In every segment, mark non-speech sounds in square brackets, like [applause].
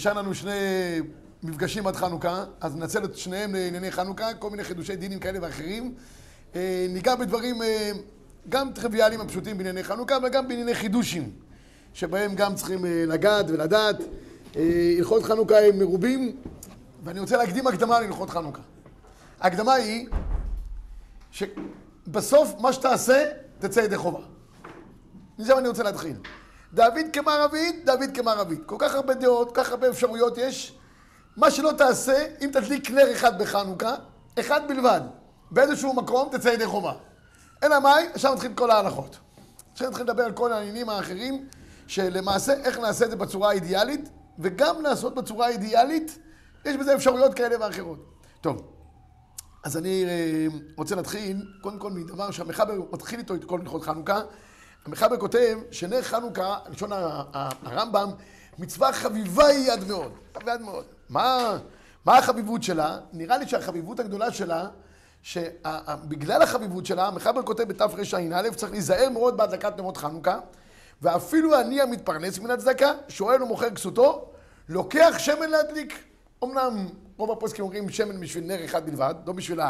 נשאר לנו שני מפגשים עד חנוכה, אז ננצל את שניהם לענייני חנוכה, כל מיני חידושי דינים כאלה ואחרים. אה, ניגע בדברים אה, גם טריוויאליים הפשוטים בענייני חנוכה, אבל גם בענייני חידושים, שבהם גם צריכים אה, לגעת ולדעת. הלכות חנוכה הם מרובים, ואני רוצה להקדים הקדמה להלכות חנוכה. ההקדמה היא שבסוף מה שתעשה, תצא ידי חובה. מזה אני רוצה להתחיל. דוד כמערבית, דוד כמערבית. כל כך הרבה דעות, כל כך הרבה אפשרויות יש. מה שלא תעשה, אם תדליק נר אחד בחנוכה, אחד בלבד, באיזשהו מקום, תצא ידי חובה. אלא מאי? עכשיו נתחיל כל ההלכות. עכשיו נתחיל לדבר על כל העניינים האחרים, שלמעשה איך נעשה את זה בצורה האידיאלית, וגם לעשות בצורה האידיאלית, יש בזה אפשרויות כאלה ואחרות. טוב, אז אני אה, רוצה להתחיל, קודם כל מדבר שהמחבר מתחיל איתו את כל הלכות חנוכה. המחבר כותב שנר חנוכה, לשון הרמב"ם, מצווה חביבה היא עד מאוד. עד מאוד. מה, מה החביבות שלה? נראה לי שהחביבות הגדולה שלה, שבגלל החביבות שלה, המחבר כותב בתרע"א, צריך להיזהר מאוד בהדלקת נרות חנוכה, ואפילו אני המתפרנס מן הצדקה, שואל ומוכר כסותו, לוקח שמן להדליק. אמנם רוב הפוסקים אומרים שמן בשביל נר אחד בלבד, לא בשביל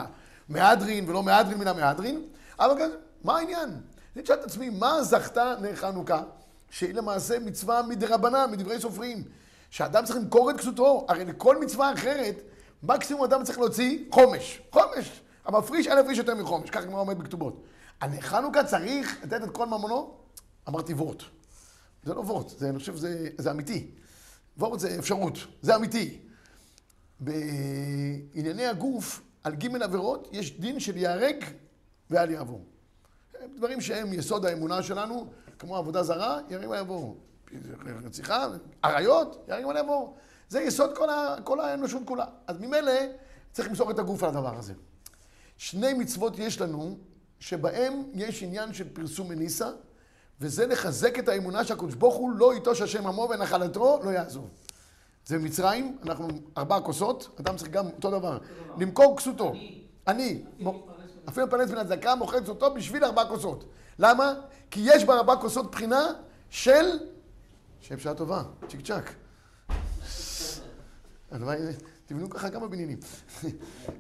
המהדרין ולא מהדרין מן המהדרין, אבל מה העניין? אני שואל את עצמי, מה זכתה נר חנוכה, שהיא למעשה מצווה מדרבנן, מדברי סופרים, שאדם צריך למכור את כסותו, הרי לכל מצווה אחרת, מקסימום אדם צריך להוציא חומש. חומש. המפריש אין להפריש יותר מחומש, ככה כמו עומד בכתובות. הנר חנוכה צריך לתת את כל ממונו? אמרתי וורט. זה לא וורט, זה, אני חושב שזה זה אמיתי. וורט זה אפשרות, זה אמיתי. בענייני הגוף, על ג' עבירות, יש דין של ייהרג ואל יעבור. דברים שהם יסוד האמונה שלנו, כמו עבודה זרה, ירים ויבואו. רציחה, עריות, ירים ויבואו. זה יסוד כל, ה, כל האנושות כולה. אז ממילא צריך למסור את הגוף על הדבר הזה. שני מצוות יש לנו, שבהם יש עניין של פרסום מניסה, וזה לחזק את האמונה שהקדוש ברוך הוא לא יטוש השם עמו ונחלתו לא יעזוב. זה מצרים, אנחנו ארבע כוסות, אדם צריך גם אותו דבר, למכור כסותו. אני. אפילו מפרנס מן הצדקה, מוכר כסותו בשביל ארבע כוסות. למה? כי יש בארבע כוסות בחינה של... שם שעה טובה, צ'יק צ'אק. תבנו ככה כמה בניינים.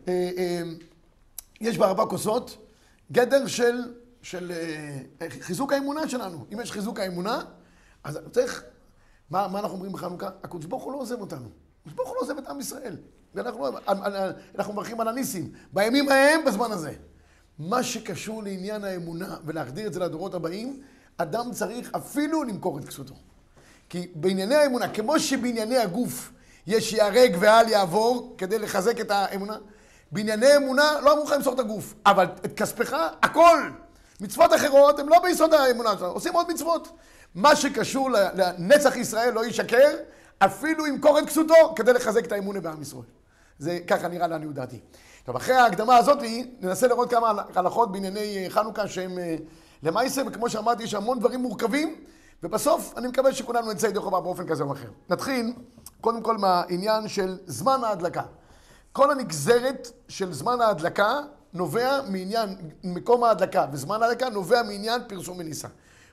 אה, אה, יש בארבע כוסות גדר של, של אה, חיזוק האמונה שלנו. אם יש חיזוק האמונה, אז צריך... מה, מה אנחנו אומרים בחנוכה? הקדוש ברוך הוא לא עוזב אותנו. הקדוש ברוך הוא לא עוזב את עם ישראל. ואנחנו אנחנו מברכים על הניסים. בימים ההם, בזמן הזה. מה שקשור לעניין האמונה ולהחדיר את זה לדורות הבאים, אדם צריך אפילו למכור את כסותו. כי בענייני האמונה, כמו שבענייני הגוף יש ייהרג ואל יעבור כדי לחזק את האמונה, בענייני אמונה לא אמרו לך למסור את הגוף, אבל את כספך, הכל. מצוות אחרות הן לא ביסוד האמונה עושים עוד מצוות. מה שקשור לנצח ישראל לא ישקר, אפילו ימכור את כסותו כדי לחזק את האמונה בעם ישראל. זה ככה נראה לעניות דעתי. טוב, אחרי ההקדמה הזאת ננסה לראות כמה הלכות בענייני אה, חנוכה שהם אה, למעשה, וכמו שאמרתי, יש המון דברים מורכבים, ובסוף אני מקווה שכולנו נצא ידי חובה באופן כזה או אחר. נתחיל קודם כל מהעניין של זמן ההדלקה. כל הנגזרת של זמן ההדלקה נובע מעניין, מקום ההדלקה, וזמן ההדלקה נובע מעניין פרסום מניסה.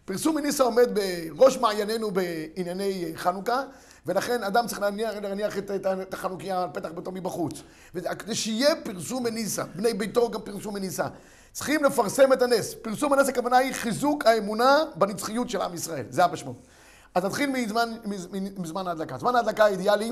פרסום מניסה עומד בראש מעיינינו בענייני חנוכה, ולכן אדם צריך להניח, להניח את, את החנוכיה על פתח ביתו מבחוץ. וכדי שיהיה פרסום מניסה, בני ביתו גם פרסום מניסה. צריכים לפרסם את הנס. פרסום הנס הכוונה היא חיזוק האמונה בנצחיות של עם ישראל. זה המשמעות. אז נתחיל מזמן, מזמן ההדלקה. זמן ההדלקה האידיאלי,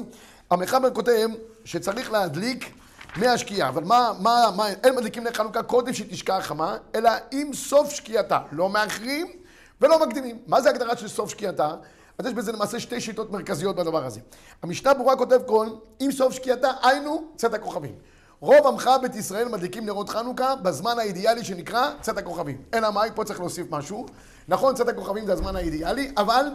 המחבר כותב שצריך להדליק מהשקיעה. אבל מה, מה, מה, אין מדליקים נר חנוכה קודם שתשקע החמה, אלא עם סוף שקיעתה. לא מאחרים ולא מקדימים. מה זה הגדרה של סוף שקיעתה? אז יש בזה למעשה שתי שיטות מרכזיות בדבר הזה. המשנה ברורה כותב כל, עם סוף שקיעתה, היינו צאת הכוכבים. רוב עמך בית ישראל מדליקים נרות חנוכה בזמן האידיאלי שנקרא צאת הכוכבים. אלא מאי, פה צריך להוסיף משהו. נכון, צאת הכוכבים זה הזמן האידיאלי, אבל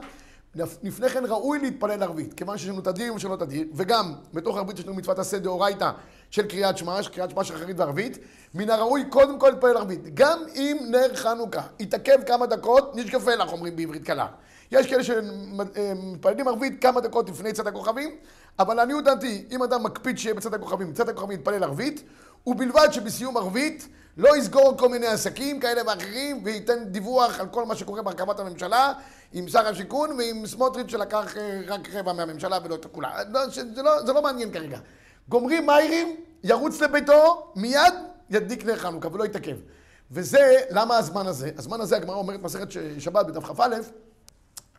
לפני כן ראוי להתפלל ערבית, כיוון שיש לנו תדיר ושלא תדיר, וגם בתוך ערבית יש לנו מצוות עשה דאורייתא של קריאת שמע, קריאת שמע של חרית וערבית, מן הראוי קודם כל להתפלל ערבית. גם אם נר חנוכה יתעכב כמה דקות, נשקפה לך, אומרים בעברית קלה. יש כאלה שמתפללים ערבית כמה דקות לפני צאת הכוכבים, אבל לעניות דעתי, אם אדם מקפיד שיהיה בצאת הכוכבים, צאת הכוכבים יתפלל ערבית, ובלבד שבסיום ערבית לא יסגור כל מיני עסקים כאלה ואחרים וייתן דיווח על כל מה שקורה בהרכבת הממשלה עם שר השיכון ועם סמוטריץ' שלקח אה, רק רבע מהממשלה ולא את כולה. לא, זה, לא, זה לא מעניין כרגע. גומרים מאיירים, ירוץ לביתו, מיד ידליק נר חנוכה ולא יתעכב. וזה, למה הזמן הזה? הזמן הזה, הגמרא אומרת מסכת שבת בדף כ"א,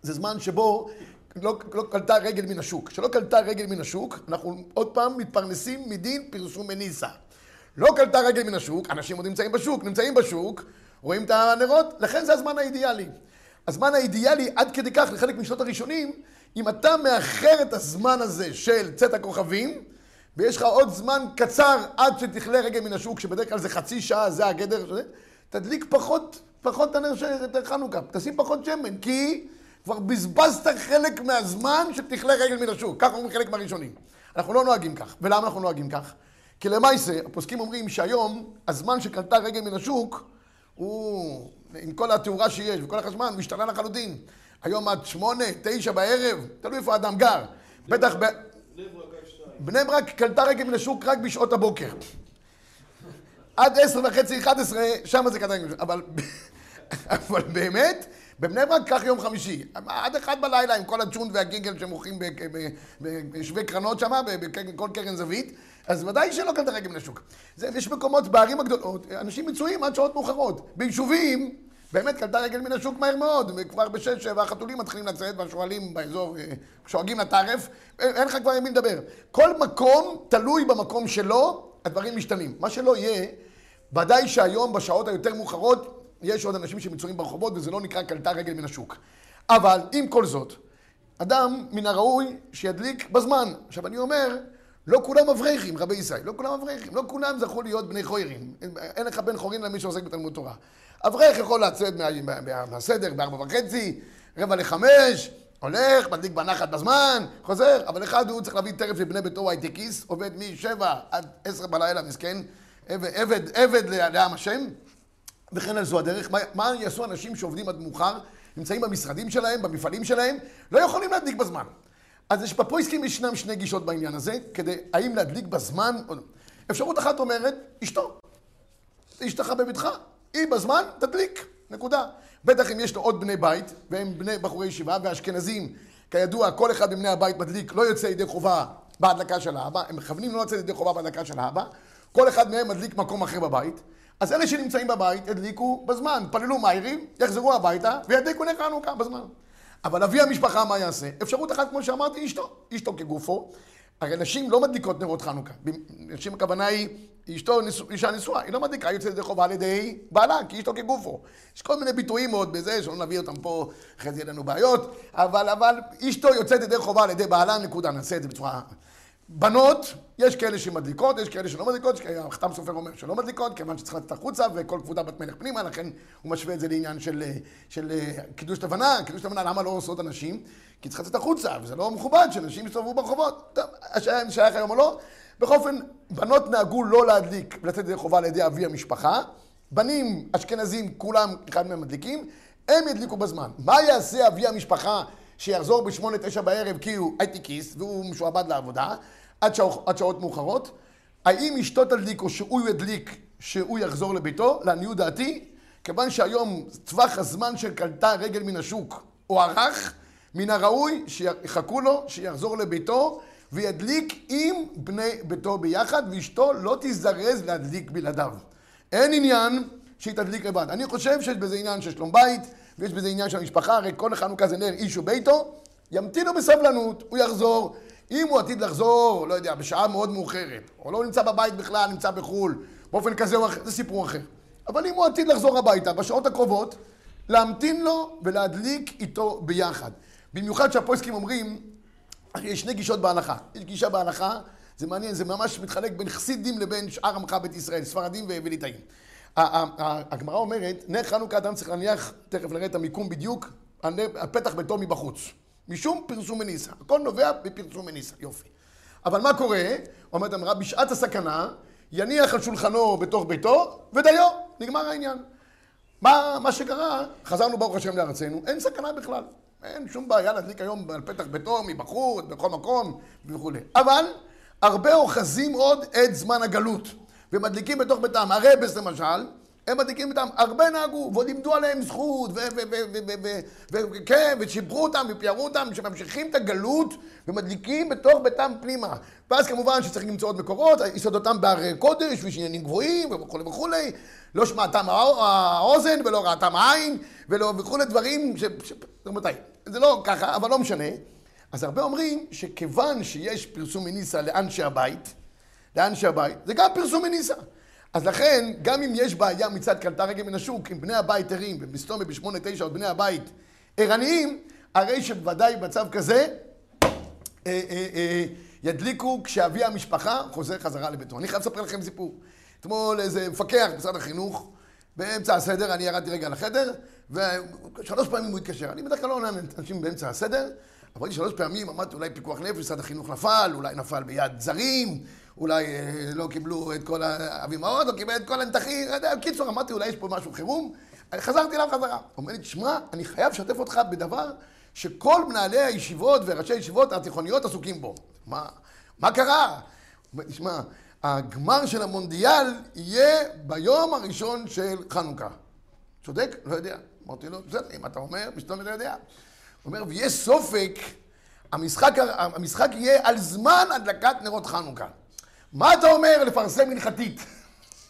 זה זמן שבו לא, לא קלטה רגל מן השוק. כשלא קלטה רגל מן השוק, אנחנו עוד פעם מתפרנסים מדין פרסום מניסה. לא קלטה רגל מן השוק, אנשים עוד נמצאים בשוק, נמצאים בשוק, רואים את הנרות, לכן זה הזמן האידיאלי. הזמן האידיאלי עד כדי כך לחלק משנות הראשונים, אם אתה מאחר את הזמן הזה של צאת הכוכבים, ויש לך עוד זמן קצר עד שתכלה רגל מן השוק, שבדרך כלל זה חצי שעה, זה הגדר, שזה, תדליק פחות, פחות הנר של חנוכה, תשים פחות שמן, כי כבר בזבזת חלק מהזמן שתכלה רגל מן השוק. ככה אומרים חלק מהראשונים. אנחנו לא נוהגים כך. ולמה אנחנו נוהגים כך? כי למעשה, הפוסקים אומרים שהיום, הזמן שקלטה רגל מן השוק, הוא, עם כל התאורה שיש וכל החשמל, משתנה לחלוטין. היום עד שמונה, תשע בערב, תלוי איפה האדם גר. בטח ב... בני ברק קלטה רגל מן השוק רק בשעות הבוקר. עד עשר וחצי, אחד עשרה, שם זה השוק. אבל, [laughs] אבל באמת, בבני ברק קח יום חמישי. עד אחד בלילה עם כל הצ'ונט והגיגל שמוכרים בשווה קרנות שם, בכל קרן זווית. אז ודאי שלא קלטה רגל מן השוק. זה, יש מקומות בערים הגדולות, אנשים מצויים עד שעות מאוחרות. ביישובים, באמת קלטה רגל מן השוק מהר מאוד, וכבר בשש, שבע החתולים מתחילים לצאת, והשועלים באזור אה, שואגים לטרף, אין לך כבר עם מי לדבר. כל מקום תלוי במקום שלו, הדברים משתנים. מה שלא יהיה, ודאי שהיום, בשעות היותר מאוחרות, יש עוד אנשים שמצויים ברחובות, וזה לא נקרא קלטה רגל מן השוק. אבל, עם כל זאת, אדם מן הראוי שידליק בזמן. עכשיו, אני אומר, לא כולם אברכים, רבי ישראל, לא כולם אברכים, לא כולם זכו להיות בני חוירים. אין לך בן חורין למי שעוסק בתלמוד תורה. אברך יכול לצאת מהסדר בארבע וחצי, רבע לחמש, הולך, מדליק בנחת בזמן, חוזר, אבל אחד הוא צריך להביא טרף לבני ביתו הייטקיס, עובד משבע עד עשר בלילה, מסכן, עבד, עבד, עבד לעם השם, וכן על זו הדרך. מה, מה יעשו אנשים שעובדים עד מאוחר, נמצאים במשרדים שלהם, במפעלים שלהם, לא יכולים להדליק בזמן. אז יש בפויסקים ישנם שני גישות בעניין הזה, כדי האם להדליק בזמן או לא. אפשרות אחת אומרת, אשתו. אשתך בביתך, היא בזמן, תדליק, נקודה. בטח אם יש לו עוד בני בית, והם בני בחורי ישיבה, ואשכנזים, כידוע, כל אחד מבני הבית מדליק, לא יוצא ידי חובה בהדלקה של האבא, הם מכוונים לא לצאת ידי חובה בהדלקה של האבא, כל אחד מהם מדליק מקום אחר בבית, אז אלה שנמצאים בבית ידליקו בזמן, פללו מאירים, יחזרו הביתה וידליקו נר חנוכה בזמן. אבל אבי המשפחה מה יעשה? אפשרות אחת, כמו שאמרתי, אשתו. אשתו כגופו. הרי נשים לא מדליקות נרות חנוכה. נשים הכוונה היא, אשתו אישה נשואה, היא לא מדליקה, היא יוצאת ידי חובה על ידי בעלה, כי אשתו כגופו. יש כל מיני ביטויים מאוד בזה, שלא נביא אותם פה, אחרי זה יהיה לנו בעיות, אבל, אבל אשתו יוצאת ידי חובה על ידי בעלה, נקודה, נעשה את זה בצורה בנות, יש כאלה שמדליקות, יש כאלה שלא מדליקות, החתם סופר אומר שלא מדליקות, כיוון שצריך לצאת החוצה וכל כבודה בת מלך פנימה, לכן הוא משווה את זה לעניין של, של קידוש לבנה, קידוש לבנה למה לא עושות אנשים? כי צריך לצאת החוצה, וזה לא מכובד שאנשים יסתובבו ברחובות. טוב, השאלה אם שייך היום או לא. בכל אופן, בנות נהגו לא להדליק ולצאת ידי חובה על ידי אבי המשפחה. בנים אשכנזים, כולם, אחד מהם מדליקים, הם ידליקו בזמן. מה יעשה אבי המשפחה שיחזור בשמונה, תשע בערב כי הוא הייטקיסט והוא משועבד לעבודה? עד, שעות, עד שעות מאוחרות. האם אשתו תדליק או שהוא ידליק שהוא יחזור לביתו? לעניות דעתי, כיוון שהיום טווח הזמן של קלטה רגל מן השוק הוארך, מן הראוי שיחכו לו, שיחזור לביתו וידליק עם בני ביתו ביחד, ואשתו לא תזרז להדליק בלעדיו. אין עניין שהיא תדליק לבד. אני חושב שיש בזה עניין של שלום בית, ויש בזה עניין של המשפחה, הרי כל החנוכה זה נר איש וביתו, ימתינו בסבלנות, הוא יחזור, אם הוא עתיד לחזור, לא יודע, בשעה מאוד מאוחרת, או לא נמצא בבית בכלל, נמצא בחו"ל, באופן כזה או אחר, זה סיפור אחר. אבל אם הוא עתיד לחזור הביתה בשעות הקרובות, להמתין לו ולהדליק איתו ביחד. במיוחד שהפויסקים אומרים, יש שני גישות בהלכה. יש גישה בהלכה, זה מעניין, זה ממש מתחלק בין חסידים לבין שאר עמך בית ישראל, ספרדים וליטאים. הגמרא אומרת, נר חנוכה אדם צריך להניח, תכף נראה את המיקום בדיוק, הפתח ביתו מבחוץ. משום פרסום מניסה. הכל נובע בפרסום מניסה, יופי. אבל מה קורה? אומרת המראה, בשעת הסכנה, יניח על שולחנו בתוך ביתו, ודיו, נגמר העניין. מה, מה שקרה, חזרנו ברוך השם לארצנו, אין סכנה בכלל. אין שום בעיה להדליק היום על פתח ביתו, מבחוץ, בכל מקום וכולי. אבל הרבה אוחזים עוד את זמן הגלות. ומדליקים בתוך ביתם, הרבס למשל, הם מדליקים איתם, הרבה נהגו, ועוד לימדו עליהם זכות, וכן, ושיבחו אותם, ופיארו אותם, שממשיכים את הגלות, ומדליקים בתוך ביתם פנימה. ואז כמובן שצריך למצוא עוד מקורות, יסודותם בהרי קודש, ויש עניינים גבוהים, וכולי וכולי. לא שמעתם האוזן, ולא ראתם העין, ולא וכולי דברים ש... מתי? זה לא ככה, אבל לא משנה. אז הרבה אומרים שכיוון שיש פרסום מניסה לאנשי הבית, לאנשי הבית, זה גם פרסום מניסה. אז לכן, גם אם יש בעיה מצד קלטה רגל מן השוק, אם בני הבית ערים, ומסתום בשמונה תשע עוד בני הבית ערניים, הרי שבוודאי במצב כזה אה, אה, אה, ידליקו כשאבי המשפחה חוזר חזרה לביתו. אני חייב לספר לכם סיפור. אתמול איזה מפקח במשרד החינוך, באמצע הסדר, אני ירדתי רגע לחדר, ושלוש פעמים הוא התקשר. אני בדרך כלל לא עונה לאנשים באמצע הסדר, אבל שלוש פעמים אמרתי, אולי פיקוח נפש, משרד החינוך נפל, אולי נפל ביד זרים, אולי אה, לא קיבלו את כל האבי מעוז, לא קיבל את כל הנתחים, קיצור, אמרתי, אולי יש פה משהו חירום. חזרתי אליו חזרה. אומר לי, תשמע, אני חייב לשתף אותך בדבר שכל מנהלי הישיבות וראשי הישיבות התיכוניות עסוקים בו. מה, מה קרה? אומר, תשמע, הגמר של המונדיאל יהיה ביום הראשון של חנוכה. צודק? לא יודע. אמרתי לו, בסדר, אם אתה אומר, פתאום אתה יודע. הוא אומר, ויש סופק, המשחק, המשחק יהיה על זמן הדלקת נרות חנוכה. מה אתה אומר לפרסם מנחתית?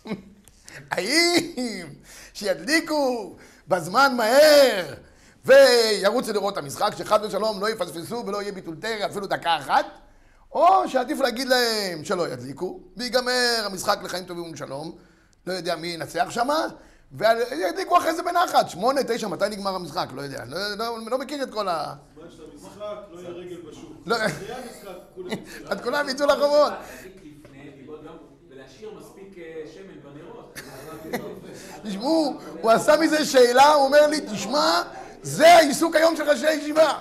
[laughs] האם שידליקו בזמן מהר וירוצו לראות את המשחק, שחד ושלום לא יפספסו ולא יהיה ביטול תרא אפילו דקה אחת? או שעדיף להגיד להם שלא ידליקו, ויגמר המשחק לחיים טובים ולשלום, לא יודע מי ינצח שמה, וידליקו אחרי זה בנחת, שמונה, תשע, מתי נגמר המשחק? לא יודע, לא, לא, לא מכיר את כל ה... בזמן של המשחק לא יהיה רגל בשוק. לא. אחרי המשחק כולם יצאו. [laughs] אז כולם יצאו לרחובות. אה. תשמעו, הוא עשה מזה שאלה, הוא אומר לי, תשמע, זה העיסוק היום של ראשי הישיבה.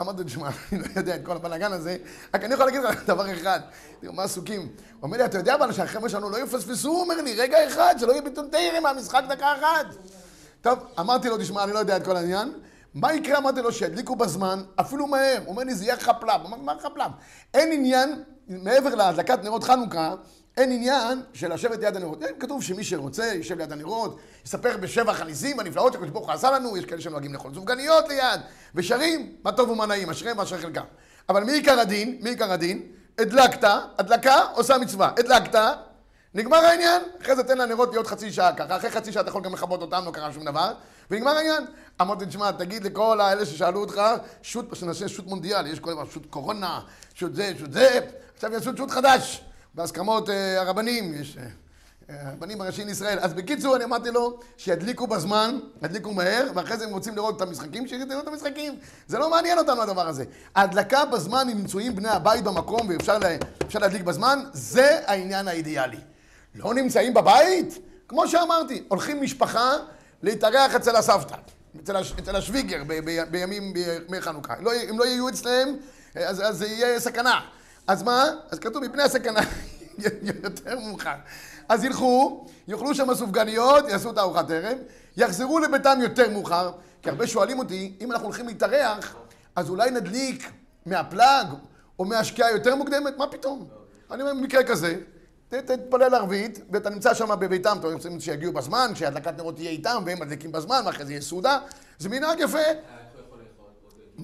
אמרתי, תשמע, אני לא יודע את כל הבלאגן הזה, רק אני יכול להגיד לך דבר אחד, תראו, מה עסוקים? הוא אומר לי, אתה יודע אבל שהחבר'ה שלנו לא יפספסו, הוא אומר לי, רגע אחד, שלא יהיה ביטול תרם מהמשחק דקה אחת. טוב, אמרתי לו, תשמע, אני לא יודע את כל העניין. מה יקרה? אמרתי לו, שידליקו בזמן, אפילו מהר. הוא אומר לי, זה יהיה חפלם. אמרתי, מה חפלם? אין עניין, מעבר להדלקת נרות חנוכה, אין עניין של לשבת ליד הנרות. אין, כתוב שמי שרוצה, יישב ליד הנרות, יספר בשבח הניסים הנפלאות שהקדוש ברוך הוא עשה לנו, יש כאלה שנוהגים לאכול סופגניות ליד, ושרים, מה טוב ומה נעים, אשריהם ואשרי חלקם. אבל מי עיקר הדין? מי עיקר הדין? הדלקת, הדלקה עושה מצווה. הדלקת, נגמר העניין, אחרי זה תן לנרות להיות חצי שעה ככה, אחרי חצי שעה אתה יכול גם לכבות אותם, לא קרה שום דבר, ונגמר העניין. אמרתי, תשמע, תגיד לכל האלה ששאלו אותך, שוט, שנעשה שוט מונדיאל, יש כל דבר, שוט קורונה, שוט זה, שוט זה, עכשיו יעשו שוט חדש, בהסכמות אה, הרבנים, יש אה, הרבנים הראשיים לישראל. אז בקיצור, אני אמרתי לו, שידליקו בזמן, ידליקו מהר, ואחרי זה הם רוצים לראות את המשחקים, שיראו את המשחקים. זה לא מעניין אותנו הדבר הזה. ההדלקה בזמן, אם נמצאים בני הבית במקום ואפשר לה, להדליק בזמן, זה העניין האידיאלי. לא נמצאים בבית? כמו שאמרתי, הולכים משפחה להתארח אצל הסבתא, אצל, הש, אצל השוויגר ב, ב, בימים, בימי חנוכה. לא, אם לא יהיו אצלם, אז זה יהיה סכנה. אז מה? אז כתוב מפני הסכנה [laughs] יותר מאוחר. אז ילכו, יאכלו שם סופגניות, יעשו את הארוחת ערב, יחזרו לביתם יותר מאוחר, כי הרבה שואלים אותי, אם אנחנו הולכים להתארח, אז אולי נדליק מהפלאג או מהשקיעה יותר מוקדמת? מה פתאום? אני אומר, במקרה כזה, תתפלל ערבית, ואתה נמצא שם בביתם, אתה רוצה שיגיעו בזמן, שהדלקת נרות תהיה איתם, והם מדליקים בזמן, ואחרי זה יהיה סעודה, זה מנהג יפה.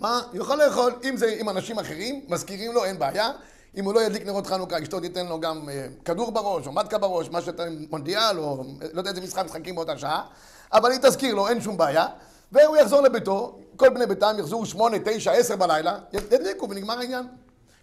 מה? יכול לאכול, אם זה עם אנשים אחרים, מזכירים לו, אין בעיה. אם הוא לא ידליק נרות חנוכה, אשתו תיתן לו גם אה, כדור בראש, או מתקה בראש, מה שאתה מונדיאל, או לא יודע איזה משחק משחקים באותה שעה, אבל היא תזכיר לו, אין שום בעיה, והוא יחזור לביתו, כל בני ביתם יחזרו שמונה, תשע, עשר בלילה, ידליקו ונגמר העניין.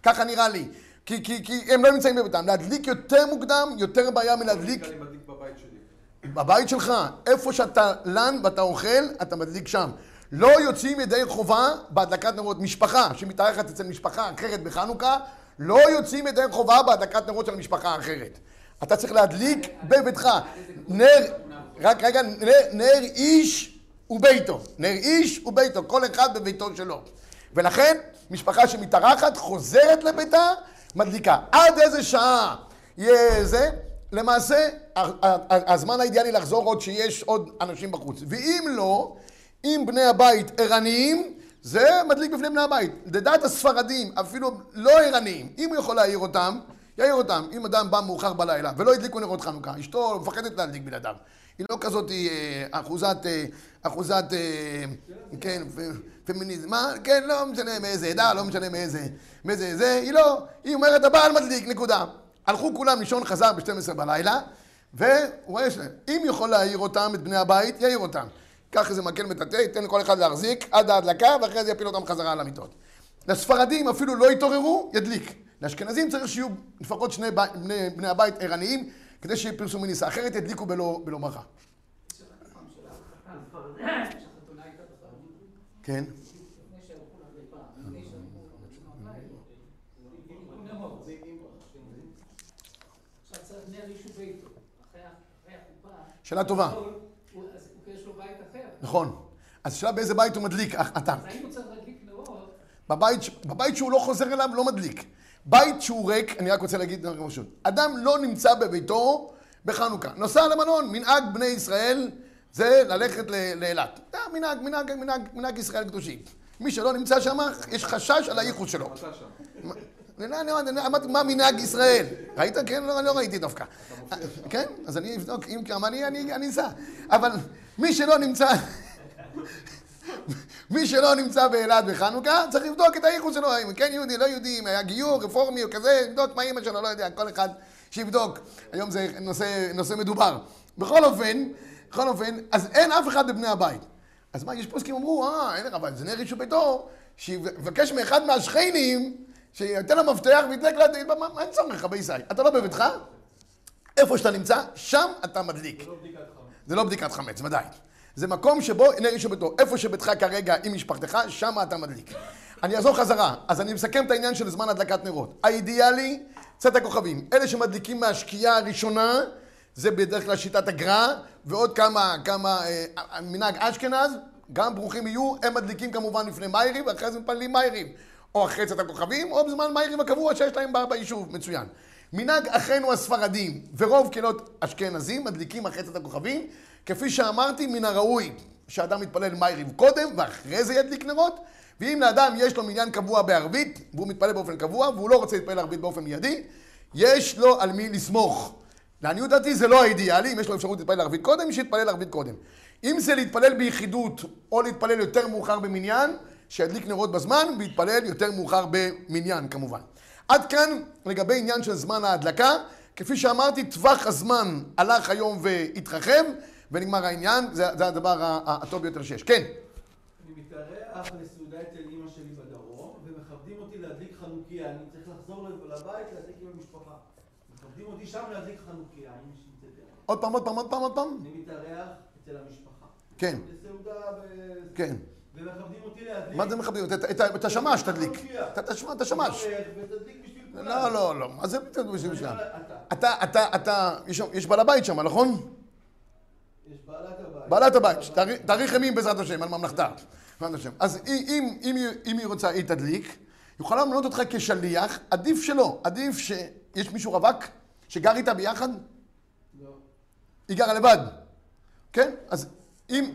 ככה נראה לי. כי, כי, כי הם לא נמצאים בביתם. להדליק יותר מוקדם, יותר בעיה מלהדליק... אני מדליק בבית שלי. בבית שלך, איפה שאתה לן ואתה אוכל, אתה מדליק שם. לא יוצאים ידי חובה בהדלקת נרות. משפחה שמתארחת אצל משפחה אחרת בחנוכה, לא יוצאים ידי חובה בהדלקת נרות של משפחה אחרת. אתה צריך להדליק בביתך. נר, רק רגע, נר, איש וביתו. נר איש וביתו, כל אחד בביתו שלו. ולכן, משפחה שמתארחת חוזרת לביתה, מדליקה. עד איזה שעה יהיה זה? למעשה, הזמן האידיאלי לחזור עוד שיש עוד אנשים בחוץ. ואם לא, אם בני הבית ערניים, זה מדליק בפני בני הבית. לדעת הספרדים, אפילו לא ערניים, אם הוא יכול להעיר אותם, יעיר אותם. אם אדם בא מאוחר בלילה ולא הדליקו נרות חנוכה, אשתו מפחדת להדליק בלעדיו. היא לא כזאת אה, אחוזת, אה, אחוזת, אה, כן, פמיניזם, מה, כן, לא משנה מאיזה עדה, לא משנה מאיזה, מאיזה זה, היא לא, היא אומרת הבעל מדליק, נקודה. הלכו כולם לישון, חזר ב-12 בלילה, והוא רואה ש... אם יכול להעיר אותם, את בני הבית, יעיר אותם. קח איזה מקל מטאטא, ייתן לכל אחד להחזיק עד ההדלקה, ואחרי זה יפיל אותם חזרה על המיטות. לספרדים אפילו לא יתעוררו, ידליק. לאשכנזים צריך שיהיו לפחות שני בי- בני, בני הבית ערניים, כדי שיהיה פרסום מניסה, אחרת ידליקו בלא, בלא בכלל. כן? שאלה טובה. הוא- הוא- אז הוא- יש לו בית אחר. נכון. אז השאלה באיזה בית הוא מדליק, אתה. אז האם הוא צריך להדליק נרות? בבית, שהוא לא חוזר אליו, לא מדליק. בית שהוא ריק, אני רק רוצה להגיד דבר פשוט. אדם לא נמצא בביתו בחנוכה. נוסע למלון, מנהג בני ישראל זה ללכת לאילת. זה מנהג, מנהג, מנהג, מנהג ישראל קדושים. מי שלא נמצא שם, יש חשש על הייחוס שלו. אמרתי, מה מנהג ישראל? ראית? כן, לא, לא ראיתי דווקא. כן? אז אני אבדוק, אם כמה אני, אני, אסע. אבל מי שלא נמצא... מי שלא נמצא באילת בחנוכה, צריך לבדוק את הייחוס שלו, אם כן יהודי, לא יהודי, אם היה גיור, רפורמי או כזה, לבדוק מה אימא שלו, לא יודע, כל אחד שיבדוק. היום זה נושא, נושא מדובר. בכל אופן, בכל אופן, אז אין אף אחד בבני הבית. אז מה, יש פוסקים אמרו, אה, אין לך זה נר איש ביתו, שיבקש מאחד מהשכנים, שייתן מפתח וידלק לה, מה, אין צורך, רבי ישי? אתה לא בביתך? איפה שאתה נמצא, שם אתה מדליק. לא בדיקת חמץ. זה לא בדיקת חמץ, ודאי. זה מקום שבו נר איש וביתו. איפה שביתך כרגע עם משפחתך, שם אתה מדליק. אני אחזור חזרה. אז אני מסכם את העניין של זמן הדלקת נרות. האידיאלי, צאת הכוכבים. אלה שמדליקים מהשקיעה הראשונה, זה בדרך כלל שיטת הגר"א, ועוד כמה, כמה, אה, מנהג אשכנז, גם ברוכים יהיו, הם מדליקים כמובן לפני מאירים, ואחרי זה מתפללים מאירים. או אחרי צאת הכוכבים, או בזמן מאירים הקבוע שיש להם ביישוב, מצוין. מנהג אחינו הספרדים ורוב קהילות אשכנזים מדליקים אחרי צאת הכוכבים, כפי שאמרתי, מן הראוי שאדם יתפלל מאירים קודם ואחרי זה ידליק נרות, ואם לאדם יש לו מניין קבוע בערבית, והוא מתפלל באופן קבוע, והוא לא רוצה להתפלל ערבית באופן מיידי, יש לו על מי לסמוך. לעניות דעתי זה לא האידיאלי, אם יש לו אפשרות להתפלל ערבית קודם, שיתפלל ערבית קודם. אם זה להתפלל ביחידות, או להתפלל יותר מאוחר במניין, שידליק נרות בזמן, ויתפלל יותר מאוחר במניין כמובן. עד כאן לגבי עניין של זמן ההדלקה. כפי שאמרתי, טווח הזמן הלך היום והתרחב, ונגמר העניין, זה, זה הדבר הטוב ביותר שיש. כן, אני מתארח לסעודה אצל אימא שלי בדרום, ומכבדים אותי להדליק חנוכיה. אני צריך לחזור לבית להדליק עם המשפחה. מכבדים אותי שם להדליק חנוכיה. זה דרך? עוד פעם, עוד פעם, עוד פעם, עוד פעם. אני מתארח אצל המשפחה. כן, לסעודה ב... כן. ומכבדים אותי להדליק. מה זה מכבדים? את- השמש תדליק. את השמש. לא, לא, לא. מה זה בשביל שלנו? אומר, אתה. אתה, אתה, יש שם- יש בעל הבית שם, נכון? יש בעלת הבית. בעלת הבית, תאריך- ימים בעזרת השם, על ממלכתה. בעזרת השם. אז אם, היא- רוצה, היא תדליק, יכולה למנות אותך כשליח, עדיף שלא. עדיף שיש מישהו רווק שגר איתה ביחד, לא. היא גרה לבד. כן? אז אם...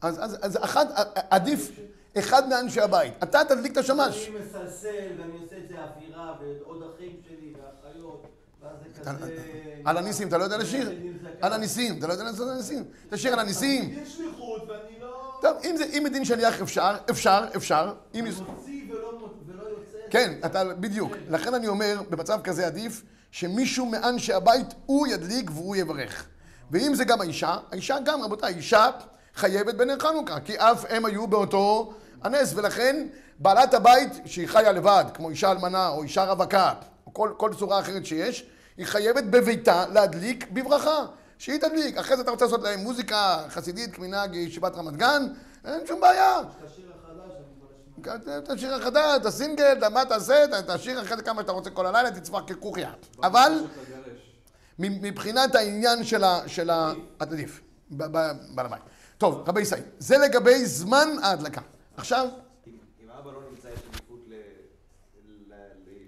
אז, אז, אז אחד, עדיף אחד מאנשי הבית. אתה תדליק את השמש. אני מסלסל ואני עושה את זה אווירה ועוד אחים שלי ואחיות. על הניסים, אתה לא יודע לשיר? על הניסים, אתה לא יודע לעשות על הניסים? תשיר על הניסים. יש שליחות ואני לא... טוב, אם זה, אם מדין שליח אפשר, אפשר, אפשר. אם... מוציא ולא יוצא. כן, אתה, בדיוק. לכן אני אומר, במצב כזה עדיף שמישהו מאנשי הבית, הוא ידליק והוא יברך. ואם זה גם האישה, האישה גם, רבותיי, אישה חייבת בנר חנוכה, כי אף הם היו באותו הנס, ולכן בעלת הבית, שהיא חיה לבד, כמו אישה אלמנה או אישה רווקה, או כל, כל צורה אחרת שיש, היא חייבת בביתה להדליק בברכה. שהיא תדליק. אחרי זה אתה רוצה לעשות להם מוזיקה חסידית כמנהג ישיבת רמת גן, אין שום בעיה. את השיר החדש. את החדש, את הסינגל, מה תעשה, את השיר אחרי זה כמה שאתה רוצה כל הלילה, תצמח ככוכיה. אבל מבחינת העניין של ה... ה... עדיף, בעל הבית. טוב, רבי ישראל, זה לגבי זמן ההדלקה. עכשיו, אם האבא לא נמצא, יש עדיפות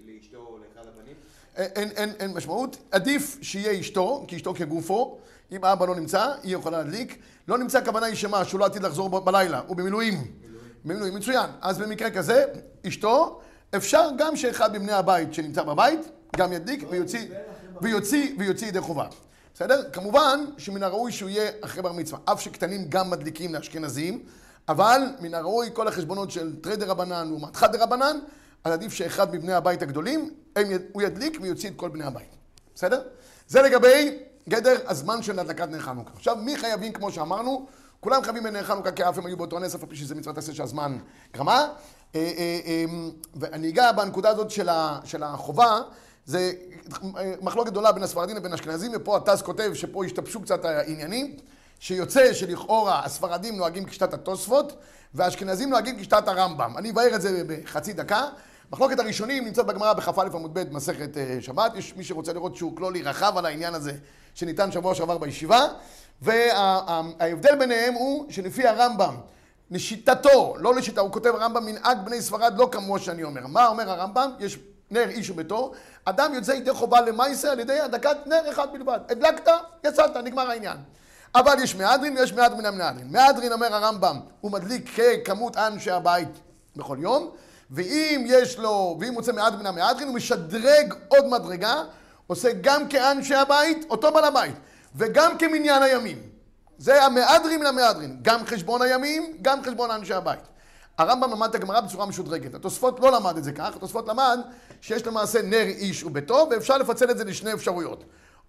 לאשתו או לאחד הבנים? אין, אין, אין משמעות, עדיף שיהיה אשתו, כי אשתו כגופו, אם האבא לא נמצא, היא יכולה להדליק. לא נמצא, הכוונה היא שמה, שהוא לא עתיד לחזור בלילה, הוא במילואים. במילואים, מצוין. אז במקרה כזה, אשתו, אפשר גם שאחד מבני הבית שנמצא בבית, גם ידליק ויוציא, ויוציא, ויוציא ידי חובה. בסדר? כמובן שמן הראוי שהוא יהיה אחרי בר מצווה. אף שקטנים גם מדליקים לאשכנזים, אבל מן הראוי כל החשבונות של תרי רבנן לעומת חד דה רבנן, אז עדיף שאחד מבני הבית הגדולים, הוא ידליק ויוציא את כל בני הבית. בסדר? זה לגבי גדר הזמן של הדלקת נר חנוכה. עכשיו, מי חייבים, כמו שאמרנו, כולם חייבים בנר חנוכה כי אף הם היו באותו נס, אף על פי שזה מצוות עשה שהזמן גרמה. אה, אה, אה, ואני אגע בנקודה הזאת של החובה, זה אה, מחלוקת גדולה בין הספרדים לבין האשכנזים, ופה הטס כותב שפה השתבשו קצת העניינים, שיוצא שלכאורה הספרדים נוהגים כשיטת התוספות, והאשכנזים נוהגים כשיטת הרמב"ם. אני אבאר את זה בחצי דקה. מחלוקת הראשונים נמצאת בגמרא בכ"א עמוד ב' מסכת אה, שבת, יש מי שרוצה לראות שהוא כלולי רחב על העניין הזה שניתן שבוע שעבר בישיבה, וההבדל ביניהם הוא שלפי הרמב"ם, לשיטתו, לא לשיטה, הוא כותב הרמב"ם מנהג בני ספרד לא כמו שאני אומר. מה אומר הרמב"ם? יש נר איש וביתו, אדם יוצא ידי חובה למעשה על ידי הדלקת נר אחד בלבד. הדלקת, יצאת, נגמר העניין. אבל יש מהדרין ויש מהדרין מן המהדרין. מהדרין אומר הרמב"ם, הוא מדליק ככמות אנשי הבית בכל יום, ואם יש לו, ואם מוצא מהדרין מן המהדרין, הוא משדרג עוד מדרגה, עושה גם כאנשי הבית, אותו בעל הבית, וגם כמניין הימים. זה המהדרין מן המהדרין, גם חשבון הימים, גם חשבון אנשי הבית. הרמב"ם למד את הגמרא בצורה משודרגת. התוספות לא למד את זה כך, התוספות למד שיש למעשה נר איש וביתו, ואפשר לפצל את זה לשני אפשרויות.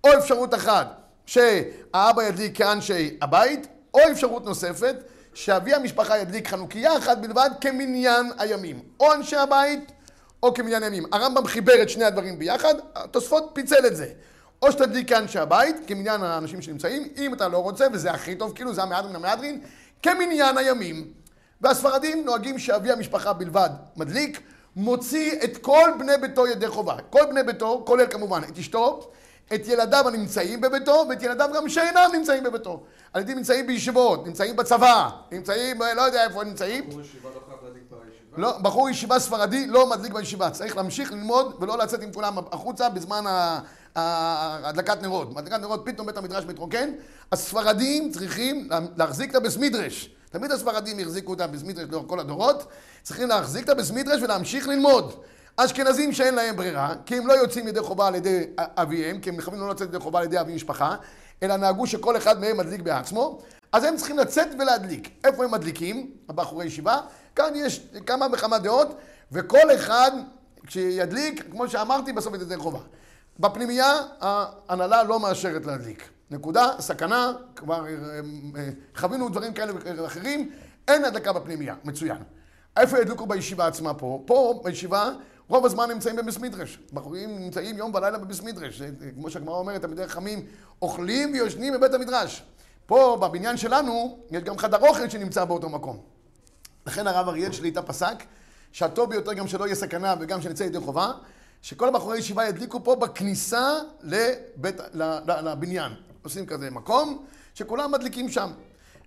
או אפשרות אחת, שהאבא ידליק כאנשי הבית, או אפשרות נוספת, שאבי המשפחה ידליק חנוכיה אחת בלבד כמניין הימים. או אנשי הבית, או כמניין הימים. הרמב"ם חיבר את שני הדברים ביחד, התוספות פיצל את זה. או שתדליק כאנשי הבית, כמניין האנשים שנמצאים, אם אתה לא רוצה, וזה הכי טוב, כאילו זה המהדרין המהדרין, כמניין הימים. והספרדים נוהגים שאבי המשפחה בלבד מדליק, מוציא את כל בני ביתו ידי חובה. כל בני ביתו, כולל כמובן את אשתו, את ילדיו הנמצאים בביתו, ואת ילדיו גם שאינם נמצאים בביתו. הילדים נמצאים בישיבות, נמצאים בצבא, נמצאים, לא יודע איפה הם נמצאים. בחור ישיבה לא חייב להדליק בישיבה? לא, בחור ישיבה ספרדי לא מדליק בישיבה, צריך להמשיך ללמוד ולא לצאת עם כולם החוצה בזמן הדלקת נרות. בהדלקת נרות פתאום בית המדרש מתרוקן, הספרדים צריכים לה- להחזיק את הבס מדרש. תמיד הספרדים החזיקו את הבס מדרש לאורך כל הדורות, צריכים להחזיק את הבס מדרש ולהמשיך ללמוד. אשכנזים שאין להם ברירה, כי הם לא יוצאים ידי חובה על ידי אביהם, כי הם מכוונים לא לצאת ידי חובה על ידי אבי משפחה, אלא נהגו שכל אחד מהם מדליק בעצמו, אז הם צריכים לצאת ולהדליק. איפה הם מדליקים? הבחורי ישיבה. כאן יש כמה וכמה דעות, וכל אחד כשידליק, כמו שאמרתי, בסוף ידי חובה. בפנימייה ההנהלה לא מאשרת להדליק. נקודה, סכנה, כבר אה, אה, חווינו דברים כאלה ואחרים, אין הדלקה בפנימייה, מצוין. איפה ידליקו בישיבה עצמה פה? פה, בישיבה, רוב הזמן נמצאים בביס מדרש. בחורים נמצאים יום ולילה בביס מדרש. זה, כמו שהגמרא אומרת, תלמידי חכמים אוכלים ויושנים בבית המדרש. פה, בבניין שלנו, יש גם חדר אוכל שנמצא באותו מקום. לכן הרב אריאל שליטה פסק, שהטוב ביותר גם שלא יהיה סכנה וגם שנצא ידי חובה, שכל הבחורי ישיבה ידליקו פה בכניסה לבית, לבניין. עושים כזה מקום, שכולם מדליקים שם.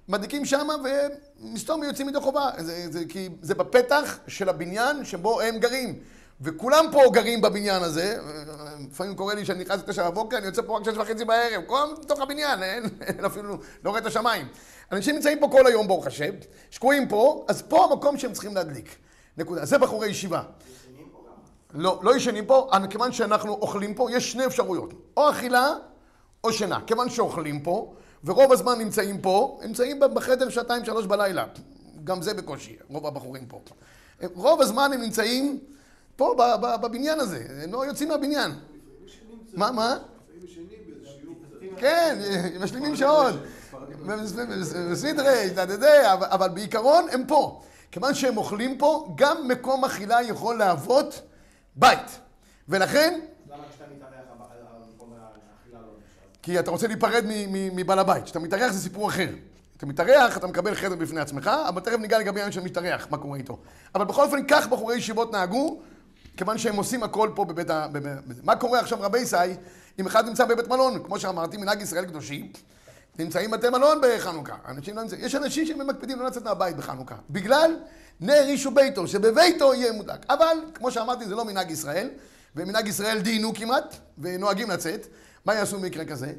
מדליקים שם ומסתום ויוצאים ידי חובה. זה, זה, כי זה בפתח של הבניין שבו הם גרים. וכולם פה גרים בבניין הזה, לפעמים קורה לי שאני נכנס לתשע בבוקר, אני יוצא פה רק שש וחצי בערב, כולם בתוך הבניין, אין, אין אפילו, לא רואה את השמיים. אנשים נמצאים פה כל היום, ברוך השם, שקועים פה, אז פה המקום שהם צריכים להדליק. נקודה. זה בחורי ישיבה. לא, לא ישנים פה, אבל כיוון שאנחנו אוכלים פה, יש שני אפשרויות. או אכילה או שינה. כיוון שאוכלים פה, ורוב הזמן נמצאים פה, נמצאים בחדר שעתיים, שלוש בלילה. גם זה בקושי, רוב הבחורים פה. רוב הזמן הם נמצאים פה בבניין הזה, הם לא יוצאים מהבניין. מה, מה? כן, משלימים שעות. בסדרי, אבל אבל בעיקרון הם פה. כיוון שהם אוכלים פה, גם מקום אכילה יכול להוות בית. ולכן, למה כשאתה מתארח המקום האכילה לא נחשב? כי אתה רוצה להיפרד מבעל הבית. כשאתה מתארח זה סיפור אחר. אתה מתארח, אתה מקבל חדר בפני עצמך, אבל תכף ניגע לגבי העניין של משתרח, מה קורה איתו. אבל בכל אופן, כך בחורי ישיבות נהגו, כיוון שהם עושים הכל פה בבית ה... מה קורה עכשיו, רבי ישי, אם אחד נמצא בבית מלון? כמו שאמרתי, מנהג ישראל קדושים, נמצאים בתי מלון בחנוכה. אנשים לא נמצאים. יש אנשים שמקפידים לא לצאת מהבית בחנוכה. בגלל נר איש וביתו, שבביתו יהיה מודלק. אבל, כמו שאמרתי, זה לא מנהג ישראל, ומנהג ישראל דיינו כמעט, ונוהגים לצאת. מה יעשו במקרה כזה?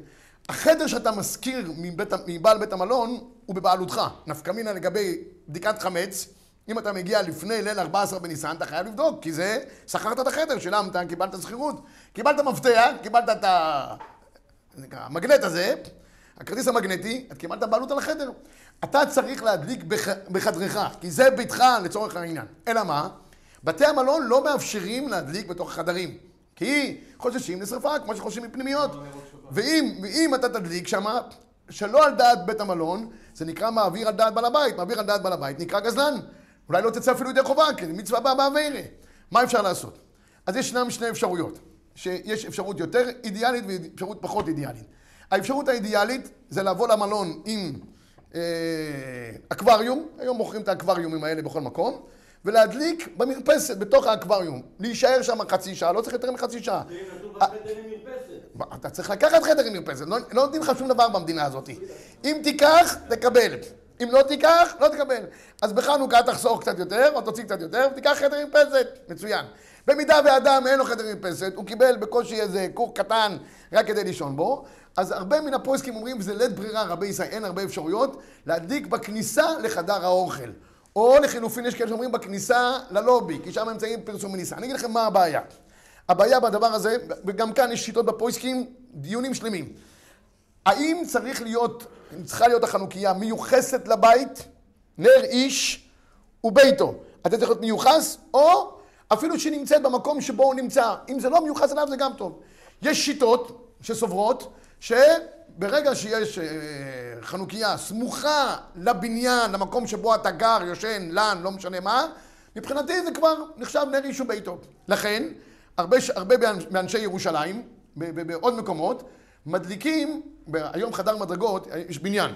החדר שאתה משכיר מבית, מבעל בית המלון הוא בבעלותך. נפקא מינה לגבי בדיקת חמץ, אם אתה מגיע לפני ליל 14 בניסן, אתה חייב לבדוק, כי זה, שכרת את החדר, שילמת, קיבלת שכירות, קיבלת מפתח, קיבלת את המגנט הזה, הכרטיס המגנטי, את קיבלת בעלות על החדר. אתה צריך להדליק בח... בחדרך, כי זה ביתך לצורך העניין. אלא מה? בתי המלון לא מאפשרים להדליק בתוך החדרים. כי חוששים לשרפה, כמו שחוששים מפנימיות. ואם, ואם אתה תדליק שמה, שלא על דעת בית המלון, זה נקרא מעביר על דעת בעל הבית. מעביר על דעת בעל הבית נקרא גזלן. אולי לא תצא אפילו ידי חובה, כי זה מצווה באה בעבירה. מה אפשר לעשות? אז ישנם שני אפשרויות. שיש אפשרות יותר אידיאלית ואפשרות פחות אידיאלית. האפשרות האידיאלית זה לבוא למלון עם אה, אקווריום, היום מוכרים את האקווריומים האלה בכל מקום, ולהדליק במרפסת, בתוך האקווריום. להישאר שם חצי שעה, לא צריך יותר מחצי שעה. מרפסת. אתה צריך לקחת חדר עם מרפסת, לא, לא נותנים לך שום דבר במדינה הזאת. אם תיקח, תקבל. אם לא תיקח, לא תקבל. אז בחנוכה תחסוך קצת יותר, או תוציא קצת יותר, ותיקח חדר עם מרפסת. מצוין. במידה ואדם אין לו חדר עם מרפסת, הוא קיבל בקושי איזה כור קטן רק כדי לישון בו, אז הרבה מן הפרויסקים אומרים, וזה לית ברירה, רבי ישראל, אין הרבה אפשרויות, להדליק בכניסה לחדר האוכל. או לחילופין, יש כאלה שאומרים בכניסה ללובי, כי שם נמצאים פרסום וניסה. אני אגיד לכם מה הבעיה. הבעיה בדבר הזה, וגם כאן יש שיטות בפרויסקים, דיונים שלמים. האם צריך להיות, צריכה להיות החנוכיה מיוחסת לבית, נר איש וביתו. אתה צריך להיות מיוחס, או אפילו שנמצאת במקום שבו הוא נמצא. אם זה לא מיוחס אליו זה גם טוב. יש שיטות שסוברות שברגע שיש אה, חנוכיה סמוכה לבניין, למקום שבו אתה גר, יושן, לן, לא משנה מה, מבחינתי זה כבר נחשב נר איש וביתו. לכן, הרבה, הרבה מאנ- מאנשי ירושלים, בעוד מקומות, מדליקים, היום חדר מדרגות, יש בניין.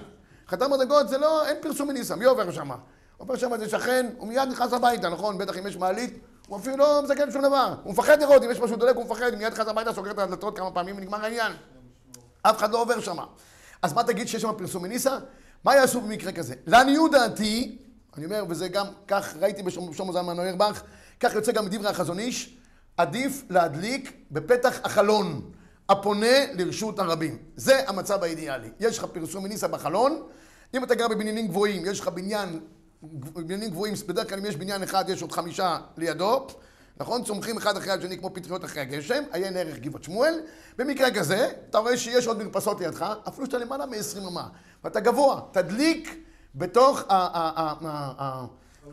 חדר מדרגות זה לא, אין פרסום מניסה, מי עובר שם? עובר שם איזה שכן, הוא מיד נכנס הביתה, נכון? בטח אם יש מעלית, הוא אפילו לא מסתכל שום דבר. הוא מפחד לראות, אם יש משהו דולק הוא מפחד, מיד נכנס הביתה, סוגר את הדלתות כמה פעמים ונגמר העניין. אף אחד לא עובר שם. אז מה תגיד שיש שם פרסום מניסה? מה יעשו במקרה כזה? לעניות דעתי, אני אומר, וזה גם, כך ראיתי בשלמה זלמן נוירבך, כך יוצא גם מדברי החזון איש, עדיף להדליק בפתח החלון, הפונה לרשות הרבים. זה המצב האידיאלי. יש לך פרסום מניסה בחלון, אם אתה גר בבניינים גבוהים, יש לך בניין, בניינים גבוהים, בדרך כלל אם יש בניין אחד, יש עוד חמישה לידו, נכון? צומחים אחד אחרי השני כמו פטריות אחרי הגשם, עיין ערך גבעת שמואל. במקרה כזה, אתה רואה שיש עוד מרפסות לידך, אפילו שאתה למעלה מ-20 אמה, ואתה גבוה, תדליק בתוך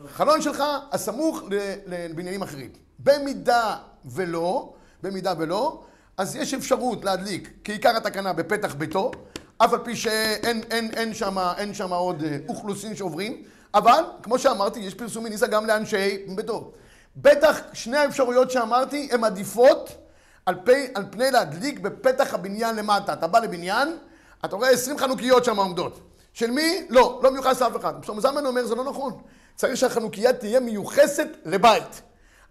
החלון שלך הסמוך לבניינים אחרים. במידה ולא, במידה ולא, אז יש אפשרות להדליק כעיקר התקנה בפתח ביתו, אף על פי שאין אין, אין שם, אין שם עוד אה, אוכלוסין שעוברים, אבל כמו שאמרתי, יש פרסום מניסה גם לאנשי ביתו. בטח שני האפשרויות שאמרתי הן עדיפות על, פי, על פני להדליק בפתח הבניין למטה. אתה בא לבניין, אתה רואה 20 חנוכיות שם עומדות. של מי? לא, לא מיוחס לאף אחד. שלמה זלמן אומר, זה לא נכון. צריך שהחנוכיה תהיה מיוחסת לבית.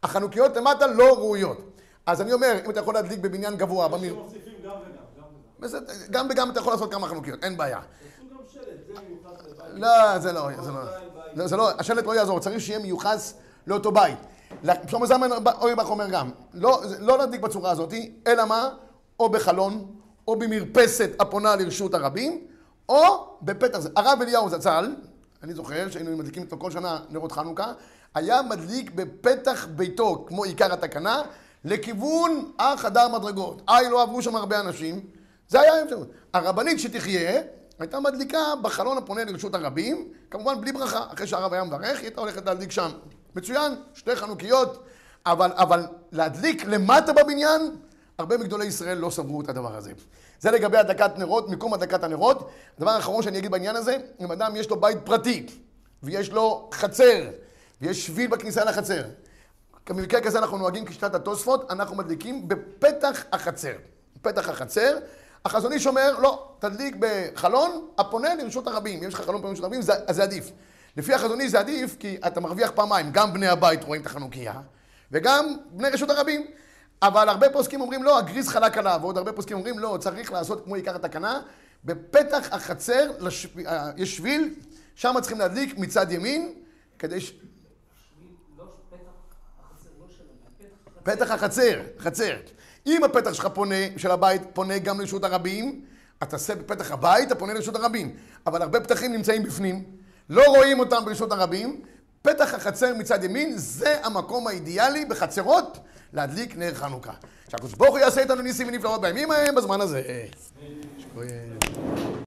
החנוכיות למטה לא ראויות. אז אני אומר, אם אתה יכול להדליק בבניין גבוה, במיר... גם וגם, גם וגם. בסדר, גם וגם אתה יכול לעשות כמה חנוכיות, אין בעיה. לא, זה לא, לא. לא, זה לא, השלט לא יעזור, צריך שיהיה מיוחס לאותו בית. שלמה זלמן אוירבך אומר גם, לא, לא להדליק בצורה הזאת, אלא מה? או בחלון, או במרפסת הפונה לרשות הרבים, או בפתח זה. הרב אליהו זצ"ל, אני זוכר שהיינו מדליקים איתו כל שנה נרות חנוכה, היה מדליק בפתח ביתו, כמו עיקר התקנה, לכיוון החדר מדרגות. איי, לא עברו שם הרבה אנשים, זה היה האפשרות. הרבנית שתחיה, הייתה מדליקה בחלון הפונה לרשות הרבים, כמובן בלי ברכה. אחרי שהרב היה מברך, היא הייתה הולכת להדליק שם. מצוין, שתי חנוכיות, אבל, אבל להדליק למטה בבניין, הרבה מגדולי ישראל לא סברו את הדבר הזה. זה לגבי הדלקת נרות, מיקום הדלקת הנרות. הדבר האחרון שאני אגיד בעניין הזה, אם אדם יש לו בית פרטי, ויש לו חצר, ויש שביל בכניסה לחצר, במקרה כזה אנחנו נוהגים כשיטת התוספות, אנחנו מדליקים בפתח החצר. בפתח החצר. החזון איש אומר, לא, תדליק בחלון הפונה לרשות הרבים. אם יש לך חלון פונה לרשות הרבים, זה, זה עדיף. לפי החזון איש זה עדיף, כי אתה מרוויח פעמיים, גם בני הבית רואים את החנוכיה, וגם בני רשות הרבים. אבל הרבה פוסקים אומרים, לא, הגריז חלק עליו, ועוד הרבה פוסקים אומרים, לא, צריך לעשות כמו עיקר התקנה, בפתח החצר, לש... אה, יש שביל, שם צריכים להדליק מצד ימין, כדי ש... פתח החצר חצר. אם הפתח שלך פונה, של הבית פונה גם לרשות הרבים, אתה תעשה בפתח הבית הפונה לרשות הרבים. אבל הרבה פתחים נמצאים בפנים, לא רואים אותם ברשות הרבים, פתח החצר מצד ימין, זה המקום האידיאלי בחצרות להדליק נר חנוכה. שהקדוש ברוך הוא יעשה איתנו ניסים ונפלאות בימים ההם, בזמן הזה. שכוייך.